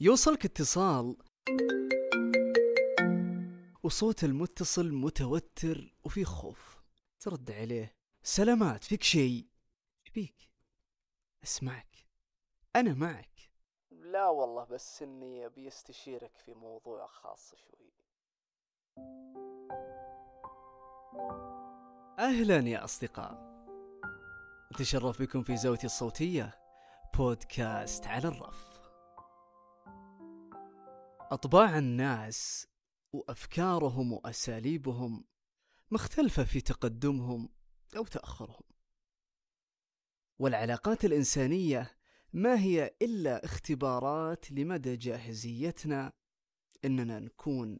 يوصلك اتصال وصوت المتصل متوتر وفي خوف. ترد عليه سلامات فيك شيء؟ فيك؟ أسمعك. أنا معك. لا والله بس إني أبي أستشيرك في موضوع خاص شوي. أهلا يا أصدقاء. اتشرف بكم في زاويتي الصوتية بودكاست على الرف. أطباع الناس وأفكارهم وأساليبهم مختلفة في تقدمهم أو تأخرهم. والعلاقات الإنسانية ما هي إلا اختبارات لمدى جاهزيتنا إننا نكون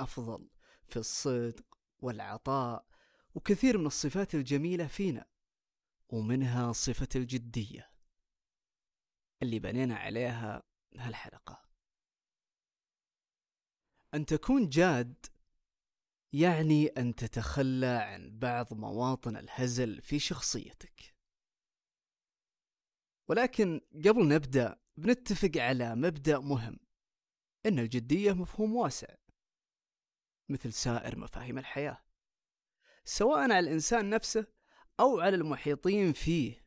أفضل في الصدق والعطاء وكثير من الصفات الجميلة فينا ومنها صفة الجدية اللي بنينا عليها هالحلقة. أن تكون جاد يعني أن تتخلى عن بعض مواطن الهزل في شخصيتك. ولكن قبل نبدأ بنتفق على مبدأ مهم إن الجدية مفهوم واسع مثل سائر مفاهيم الحياة سواء على الإنسان نفسه أو على المحيطين فيه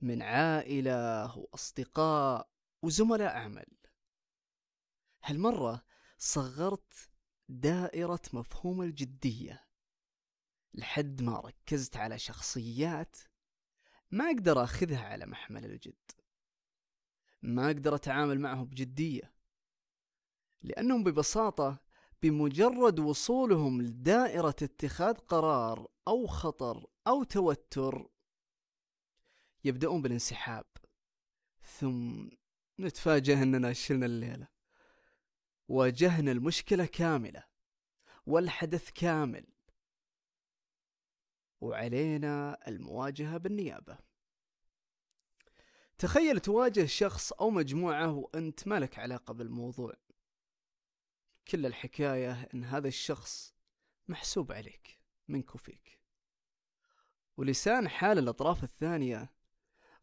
من عائلة وأصدقاء وزملاء عمل هالمرة صغرت دائرة مفهوم الجدية. لحد ما ركزت على شخصيات ما أقدر أخذها على محمل الجد. ما أقدر أتعامل معهم بجدية لأنهم ببساطة بمجرد وصولهم لدائرة اتخاذ قرار أو خطر أو توتر يبدأون بالانسحاب ثم نتفاجأ أننا شلنا الليلة. واجهنا المشكلة كاملة والحدث كامل. وعلينا المواجهة بالنيابة. تخيل تواجه شخص أو مجموعة وأنت ما لك علاقة بالموضوع. كل الحكاية أن هذا الشخص محسوب عليك منك وفيك. ولسان حال الأطراف الثانية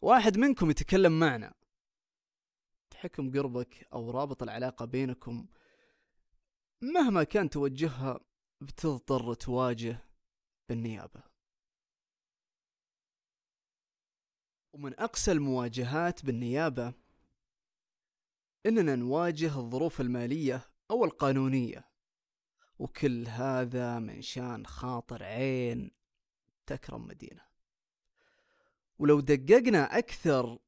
واحد منكم يتكلم معنا. تحكم قربك أو رابط العلاقة بينكم مهما كان توجهها بتضطر تواجه بالنيابة. ومن أقسى المواجهات بالنيابة إننا نواجه الظروف المالية أو القانونية وكل هذا من شان خاطر عين تكرم مدينة. ولو دققنا أكثر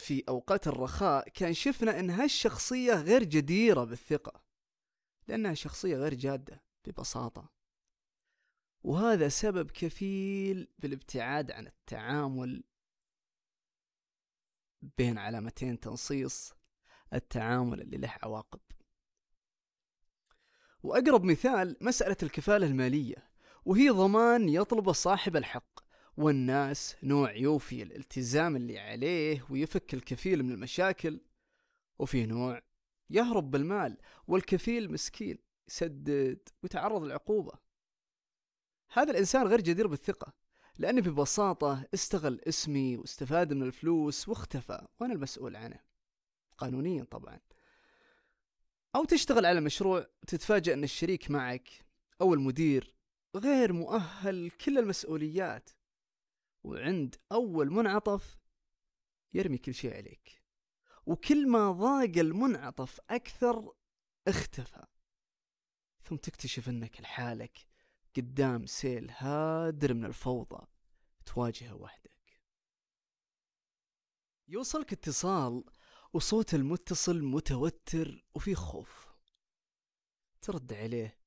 في أوقات الرخاء كان شفنا أن هالشخصية غير جديرة بالثقة لأنها شخصية غير جادة ببساطة. وهذا سبب كفيل بالابتعاد عن التعامل بين علامتين تنصيص التعامل اللي له عواقب. وأقرب مثال مسألة الكفالة المالية وهي ضمان يطلب صاحب الحق. والناس نوع يوفي الالتزام اللي عليه ويفك الكفيل من المشاكل وفي نوع يهرب بالمال والكفيل مسكين يسدد ويتعرض للعقوبة هذا الإنسان غير جدير بالثقة لأنه ببساطة استغل اسمي واستفاد من الفلوس واختفى وأنا المسؤول عنه. قانونيا طبعا. أو تشتغل على مشروع تتفاجأ أن الشريك معك أو المدير غير مؤهل كل المسؤوليات. وعند أول منعطف يرمي كل شيء عليك. وكل ما ضاق المنعطف أكثر اختفى. ثم تكتشف أنك لحالك قدام سيل هادر من الفوضى تواجهه وحدك. يوصلك اتصال وصوت المتصل متوتر وفي خوف. ترد عليه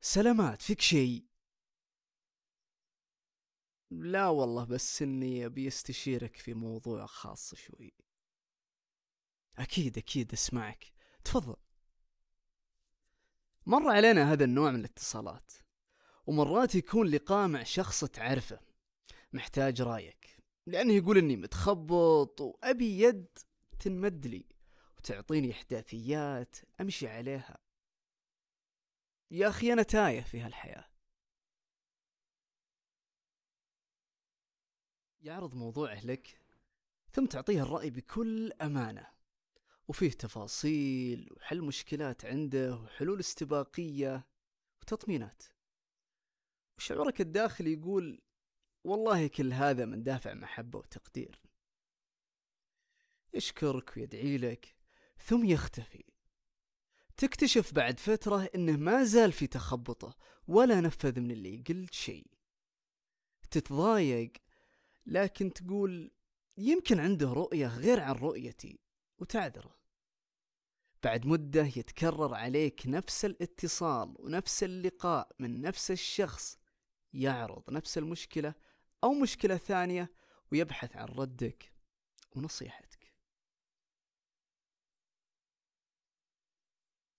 سلامات فيك شيء؟ لا والله بس إني أبي أستشيرك في موضوع خاص شوي. أكيد أكيد أسمعك. تفضل. مر علينا هذا النوع من الاتصالات ومرات يكون لقاء مع شخص تعرفه محتاج رأيك. لأنه يقول إني متخبط وأبي يد تنمد لي وتعطيني إحداثيات أمشي عليها. يا أخي أنا تايه في هالحياة. يعرض موضوعه لك ثم تعطيه الرأي بكل أمانة. وفيه تفاصيل وحل مشكلات عنده وحلول استباقية وتطمينات. وشعورك الداخلي يقول والله كل هذا من دافع محبة وتقدير. يشكرك ويدعي لك ثم يختفي. تكتشف بعد فترة إنه ما زال في تخبطه ولا نفذ من اللي قلت شيء. تتضايق لكن تقول يمكن عنده رؤية غير عن رؤيتي وتعذره. بعد مدة يتكرر عليك نفس الاتصال ونفس اللقاء من نفس الشخص يعرض نفس المشكلة أو مشكلة ثانية ويبحث عن ردك ونصيحتك.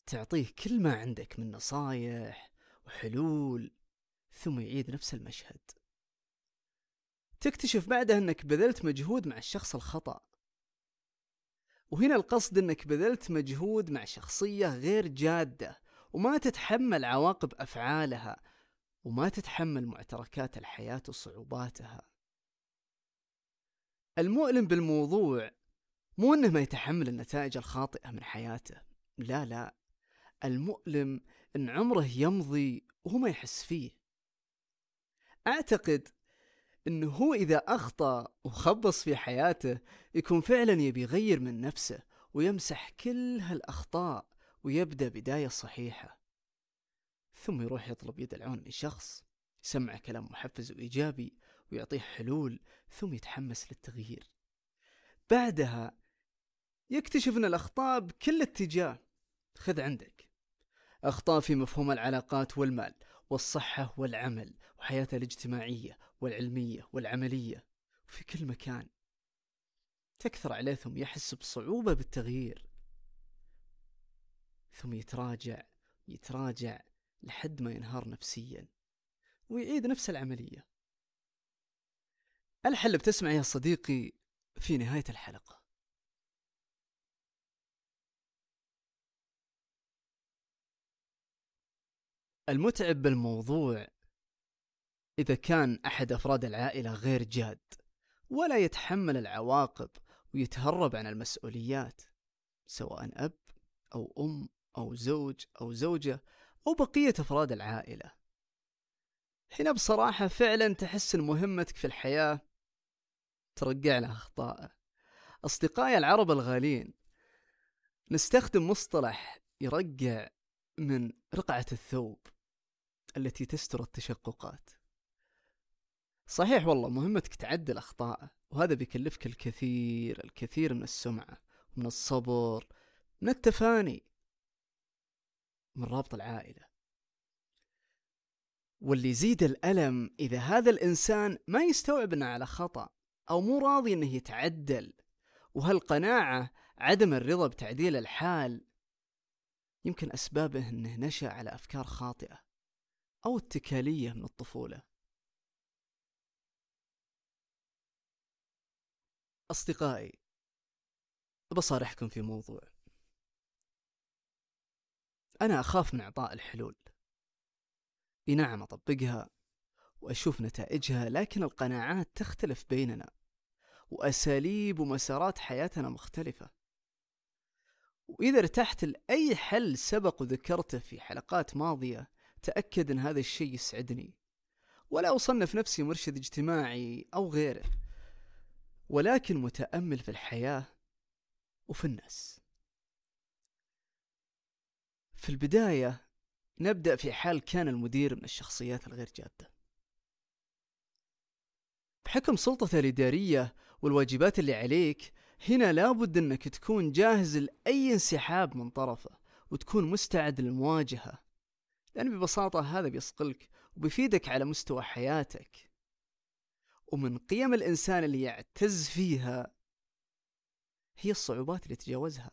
تعطيه كل ما عندك من نصايح وحلول ثم يعيد نفس المشهد. تكتشف بعدها إنك بذلت مجهود مع الشخص الخطأ. وهنا القصد إنك بذلت مجهود مع شخصية غير جادة وما تتحمل عواقب أفعالها وما تتحمل معتركات الحياة وصعوباتها. المؤلم بالموضوع مو إنه ما يتحمل النتائج الخاطئة من حياته لا لا. المؤلم إن عمره يمضي وهو ما يحس فيه. أعتقد إنه هو إذا أخطأ وخبص في حياته يكون فعلا يبي يغير من نفسه ويمسح كل هالأخطاء ويبدأ بداية صحيحة. ثم يروح يطلب يد العون من شخص يسمع كلام محفز وإيجابي ويعطيه حلول ثم يتحمس للتغيير. بعدها يكتشف إن الأخطاء بكل اتجاه. خذ عندك. أخطاء في مفهوم العلاقات والمال والصحة والعمل وحياته الاجتماعية والعلمية والعملية وفي كل مكان. تكثر عليه ثم يحس بصعوبة بالتغيير. ثم يتراجع يتراجع لحد ما ينهار نفسيا ويعيد نفس العملية. الحل بتسمع يا صديقي في نهاية الحلقة. المتعب بالموضوع إذا كان أحد أفراد العائلة غير جاد ولا يتحمل العواقب ويتهرب عن المسؤوليات سواء أب أو أم أو زوج أو زوجة أو بقية أفراد العائلة. هنا بصراحة فعلا تحس أن مهمتك في الحياة ترجع له أخطائه أصدقائي العرب الغالين نستخدم مصطلح يرجع من رقعة الثوب التي تستر التشققات. صحيح والله مهمتك تعدل أخطائه وهذا بيكلفك الكثير الكثير من السمعة من الصبر من التفاني من رابط العائلة. واللي يزيد الألم إذا هذا الإنسان ما يستوعب أنه على خطأ أو مو راضي أنه يتعدل وهالقناعة عدم الرضا بتعديل الحال يمكن أسبابه أنه نشأ على أفكار خاطئة أو اتكالية من الطفولة. أصدقائي بصارحكم في موضوع. أنا أخاف من إعطاء الحلول. إي نعم أطبقها وأشوف نتائجها لكن القناعات تختلف بيننا وأساليب ومسارات حياتنا مختلفة. وإذا ارتحت لأي حل سبق وذكرته في حلقات ماضية تأكد أن هذا الشيء يسعدني. ولا أصنف نفسي مرشد اجتماعي أو غيره. ولكن متأمل في الحياة وفي الناس. في البداية نبدأ في حال كان المدير من الشخصيات الغير جادة. بحكم سلطته الإدارية والواجبات اللي عليك هنا لابد أنك تكون جاهز لأي انسحاب من طرفه وتكون مستعد للمواجهة لأن ببساطة هذا بيصقلك وبيفيدك على مستوى حياتك. ومن قيم الإنسان اللي يعتز فيها هي الصعوبات اللي تجاوزها.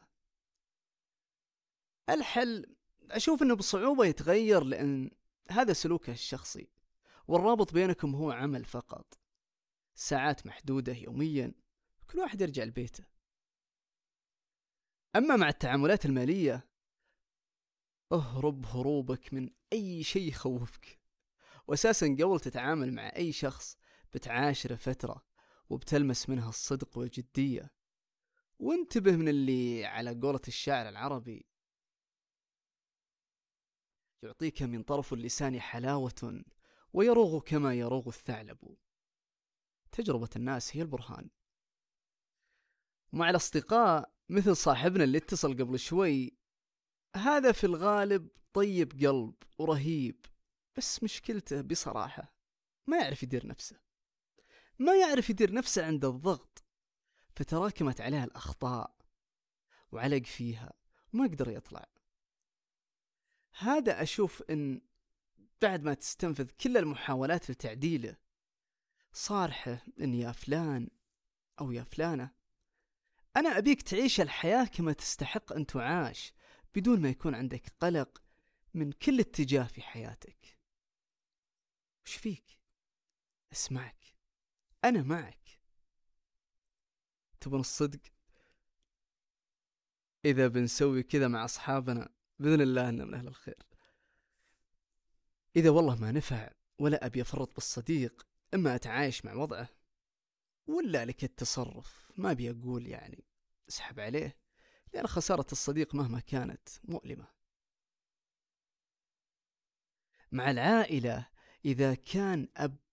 الحل أشوف أنه بصعوبة يتغير لأن هذا سلوكه الشخصي والرابط بينكم هو عمل فقط. ساعات محدودة يوميا كل واحد يرجع لبيته. أما مع التعاملات المالية اهرب هروبك من أي شيء يخوفك. وأساسا قبل تتعامل مع أي شخص بتعاشره فترة وبتلمس منها الصدق والجدية. وانتبه من اللي على قولة الشاعر العربي. يعطيك من طرف اللسان حلاوة ويروغ كما يروغ الثعلب. تجربة الناس هي البرهان. مع الأصدقاء مثل صاحبنا اللي اتصل قبل شوي هذا في الغالب طيب قلب ورهيب بس مشكلته بصراحة ما يعرف يدير نفسه. ما يعرف يدير نفسه عند الضغط. فتراكمت عليه الأخطاء وعلق فيها وما قدر يطلع. هذا أشوف إن بعد ما تستنفذ كل المحاولات لتعديله صارحه إن يا فلان أو يا فلانة أنا أبيك تعيش الحياة كما تستحق أن تعاش بدون ما يكون عندك قلق من كل اتجاه في حياتك. وش فيك؟ أسمعك. أنا معك. تبون الصدق؟ إذا بنسوي كذا مع أصحابنا بإذن الله أننا من أهل الخير. إذا والله ما نفع ولا أبي أفرط بالصديق إما أتعايش مع وضعه ولا لك التصرف ما أبي أقول يعني اسحب عليه لأن خسارة الصديق مهما كانت مؤلمة. مع العائلة إذا كان أب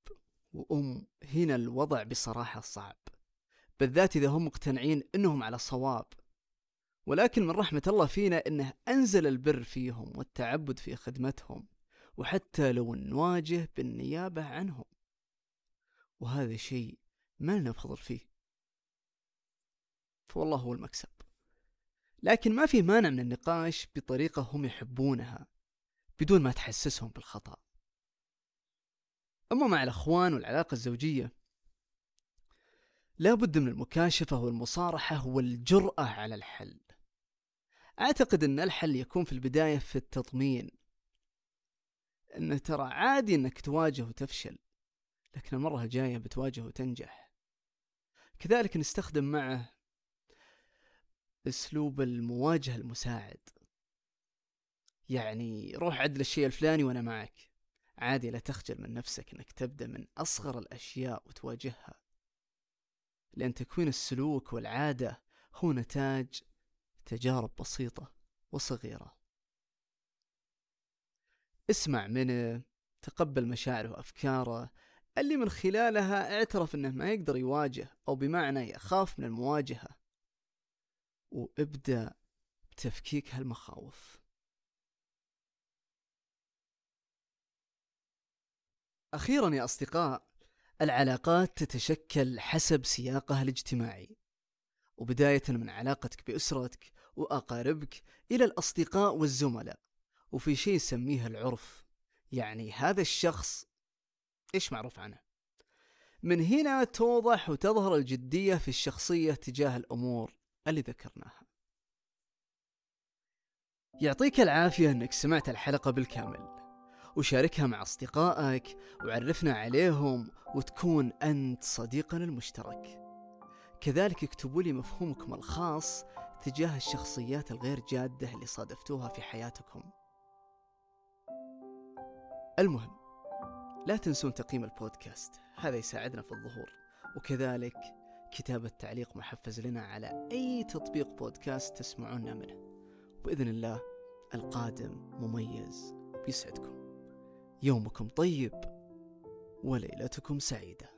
وأم هنا الوضع بصراحة صعب بالذات إذا هم مقتنعين أنهم على صواب. ولكن من رحمة الله فينا أنه أنزل البر فيهم والتعبد في خدمتهم وحتى لو نواجه بالنيابة عنهم. وهذا شيء ما لنا فضل فيه. فوالله هو المكسب. لكن ما في مانع من النقاش بطريقة هم يحبونها بدون ما تحسسهم بالخطأ. أما مع الأخوان والعلاقة الزوجية لا بد من المكاشفة والمصارحة والجرأة على الحل. أعتقد أن الحل يكون في البداية في التطمين. أنه ترى عادي أنك تواجه وتفشل لكن المرة الجاية بتواجه وتنجح. كذلك نستخدم معه أسلوب المواجهة المساعد. يعني روح عدل الشيء الفلاني وأنا معك. عادي لا تخجل من نفسك إنك تبدأ من أصغر الأشياء وتواجهها. لأن تكوين السلوك والعادة هو نتاج تجارب بسيطة وصغيرة. اسمع منه تقبل مشاعره وأفكاره. اللي من خلالها اعترف إنه ما يقدر يواجه أو بمعنى يخاف من المواجهة. وابدأ بتفكيك هالمخاوف. أخيرا يا أصدقاء العلاقات تتشكل حسب سياقها الاجتماعي. وبداية من علاقتك بأسرتك وأقاربك إلى الأصدقاء والزملاء. وفي شيء يسميه العرف يعني هذا الشخص إيش معروف عنه؟ من هنا توضح وتظهر الجدية في الشخصية تجاه الأمور اللي ذكرناها. يعطيك العافية أنك سمعت الحلقة بالكامل. وشاركها مع أصدقائك وعرفنا عليهم وتكون أنت صديقنا المشترك. كذلك اكتبوا لي مفهومكم الخاص تجاه الشخصيات الغير جادة اللي صادفتوها في حياتكم. المهم لا تنسون تقييم البودكاست هذا يساعدنا في الظهور. وكذلك كتابة تعليق محفز لنا على أي تطبيق بودكاست تسمعونا منه. وبإذن الله القادم مميز بيسعدكم. يومكم طيب وليلتكم سعيدة.